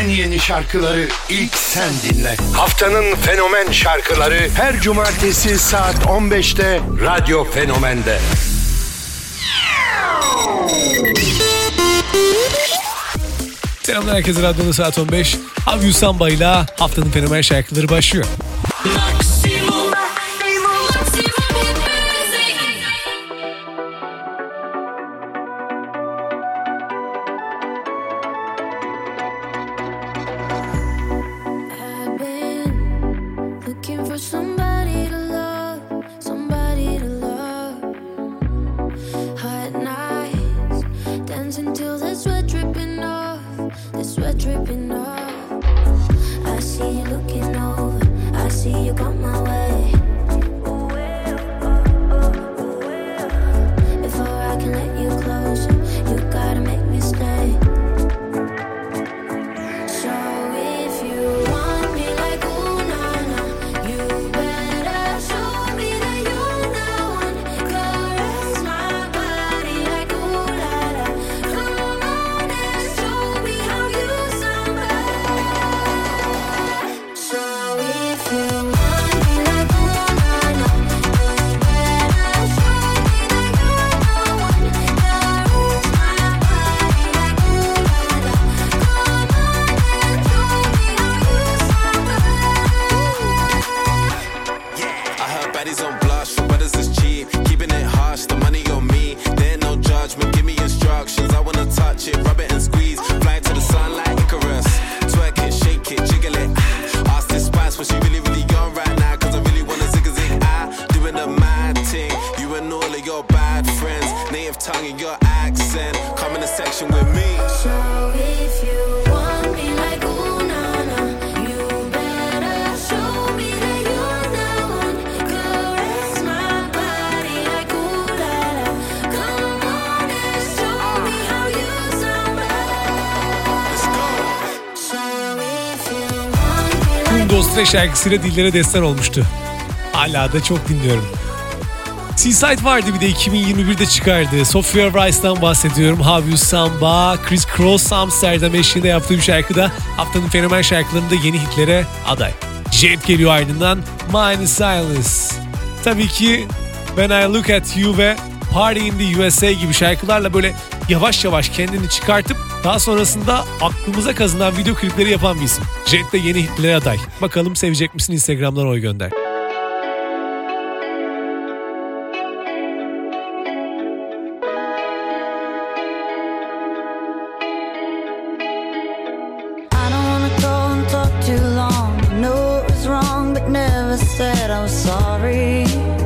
En yeni şarkıları ilk sen dinle. Haftanın fenomen şarkıları her cumartesi saat 15'te Radyo Fenomen'de. Selamlar herkese radyonun saat 15. Abi Hüsamba ile haftanın fenomen şarkıları başlıyor. Bostre şarkısıyla dillere destan olmuştu. Hala da çok dinliyorum. Seaside vardı bir de 2021'de çıkardı. Sophia Rice'dan bahsediyorum. Have You Samba, Chris Cross Amsterdam eşliğinde yaptığı bir şarkıda haftanın fenomen şarkılarında yeni hitlere aday. Jet geliyor ardından Miley Cyrus. Tabii ki When I Look At You ve Party in the USA gibi şarkılarla böyle yavaş yavaş kendini çıkartıp daha sonrasında aklımıza kazınan video klipleri yapan bir isim. Jet de yeni hitlere aday. Bakalım sevecek misin Instagram'dan oy gönder. too. I was sorry.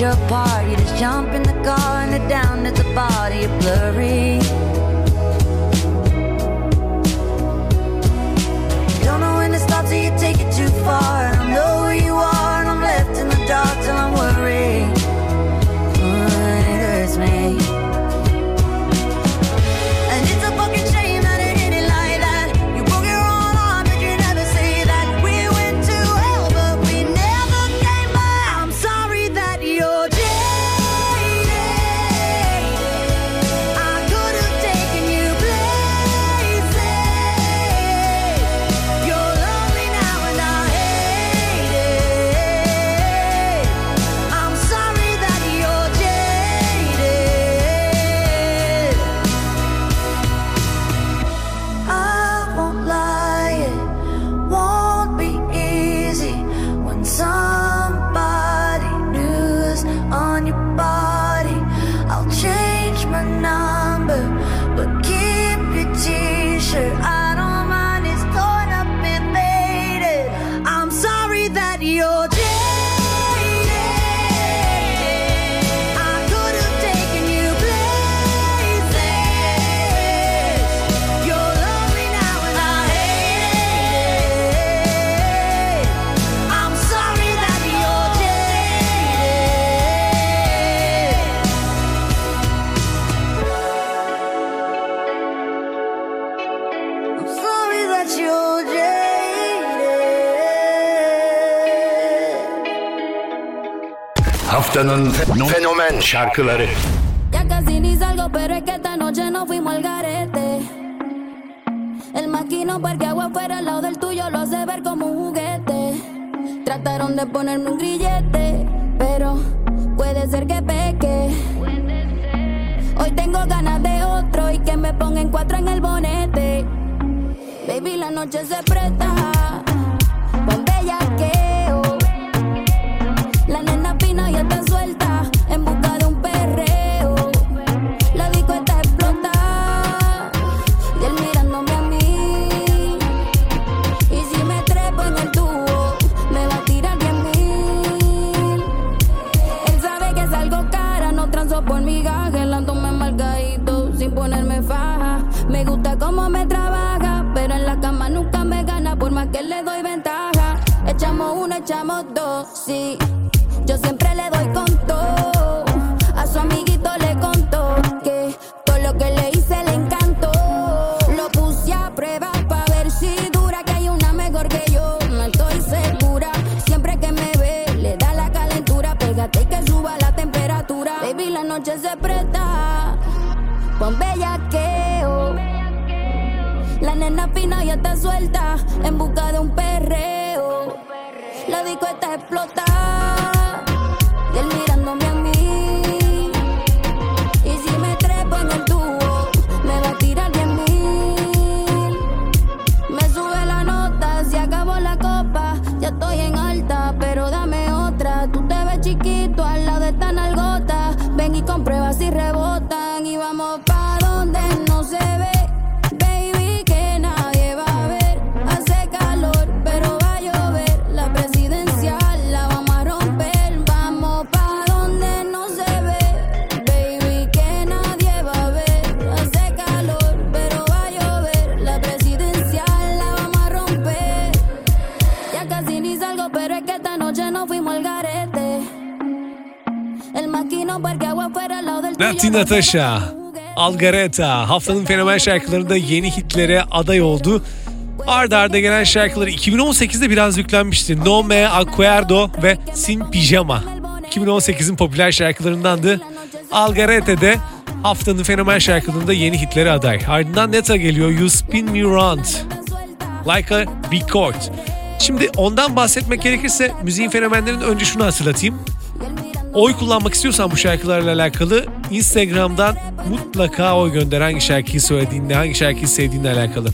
your party. Just jump in the car and the down at the body. You're blurry. Haftanın fenomen şarkıları Ya casi ni salgo, pero es que esta noche nos fuimos al garete. El maquino parqueado afuera al lado del tuyo lo hace ver como un juguete. Trataron de ponerme un grillete, pero puede ser que peque. Hoy tengo ganas de otro y que me pongan cuatro en el bonete. Baby, la noche se presta. Con bellaqueo. La nena fina ya está suelta en busca de un perreo. La disco está explotada y él mirándome a mí. Y si me trepo en el tubo, me va a tirar diez mil. Él sabe que salgo cara, no transo por mi gaje, andándome margadito sin ponerme faja. Me gusta cómo me trabaja, Echamos dos, sí. Yo siempre le doy con todo. A su amiguito le contó que todo lo que le hice le encantó. Lo puse a prueba para ver si dura, que hay una mejor que yo. No estoy segura. Siempre que me ve, le da la calentura. Pégate y que suba la temperatura. Baby, la noche se presta. Con bellaqueo. La nena fina ya está suelta en busca de un perreo. Ver Natasha. Algareta haftanın fenomen şarkılarında yeni hitlere aday oldu. Arda arda gelen şarkıları 2018'de biraz yüklenmişti. No Me Acuerdo ve Sin Pijama. 2018'in popüler şarkılarındandı. Algarete de haftanın fenomen şarkılarında yeni hitlere aday. Ardından Neta geliyor You Spin Me Round. Like a Record. Şimdi ondan bahsetmek gerekirse müziğin fenomenlerin önce şunu hatırlatayım. Oy kullanmak istiyorsan bu şarkılarla alakalı Instagram'dan mutlaka oy gönder hangi şarkıyı söylediğinle, hangi şarkıyı sevdiğinle alakalı.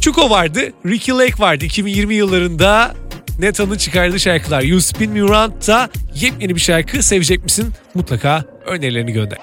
Çuko vardı, Ricky Lake vardı 2020 yıllarında Neta'nın çıkardığı şarkılar. You Spin Me da yepyeni bir şarkı sevecek misin? Mutlaka önerilerini gönder.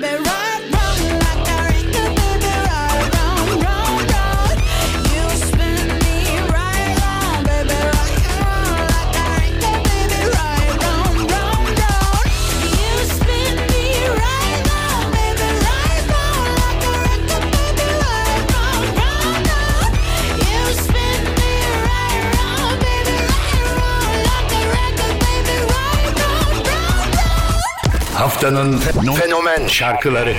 baby. haftanın fenomen şarkıları.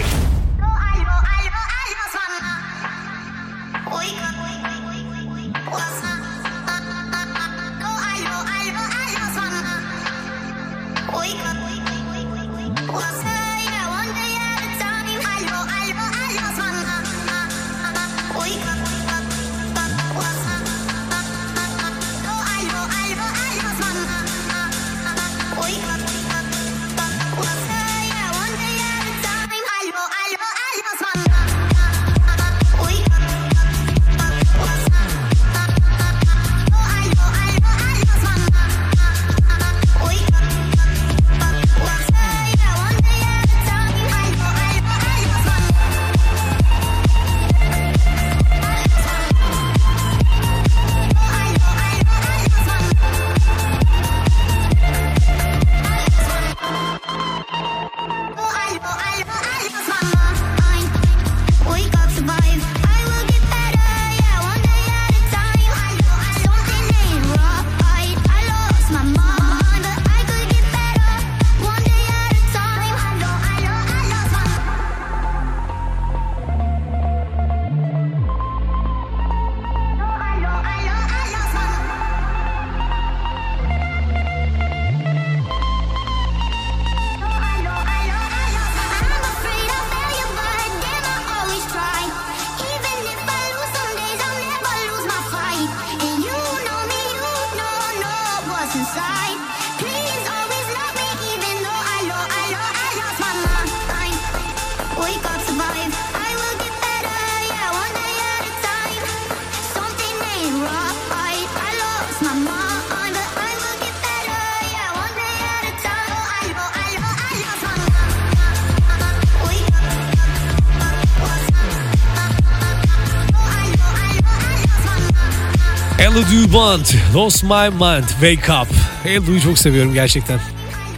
Carla Dubant, Lost My Mind, Wake Up. Eldu'yu çok seviyorum gerçekten.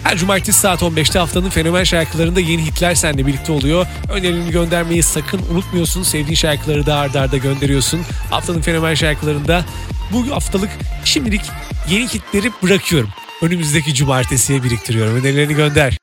Her cumartesi saat 15'te haftanın fenomen şarkılarında yeni hitler seninle birlikte oluyor. Önerilerini göndermeyi sakın unutmuyorsun. Sevdiğin şarkıları da ardarda arda gönderiyorsun. Haftanın fenomen şarkılarında bu haftalık şimdilik yeni hitleri bırakıyorum. Önümüzdeki cumartesiye biriktiriyorum. Önerilerini gönder.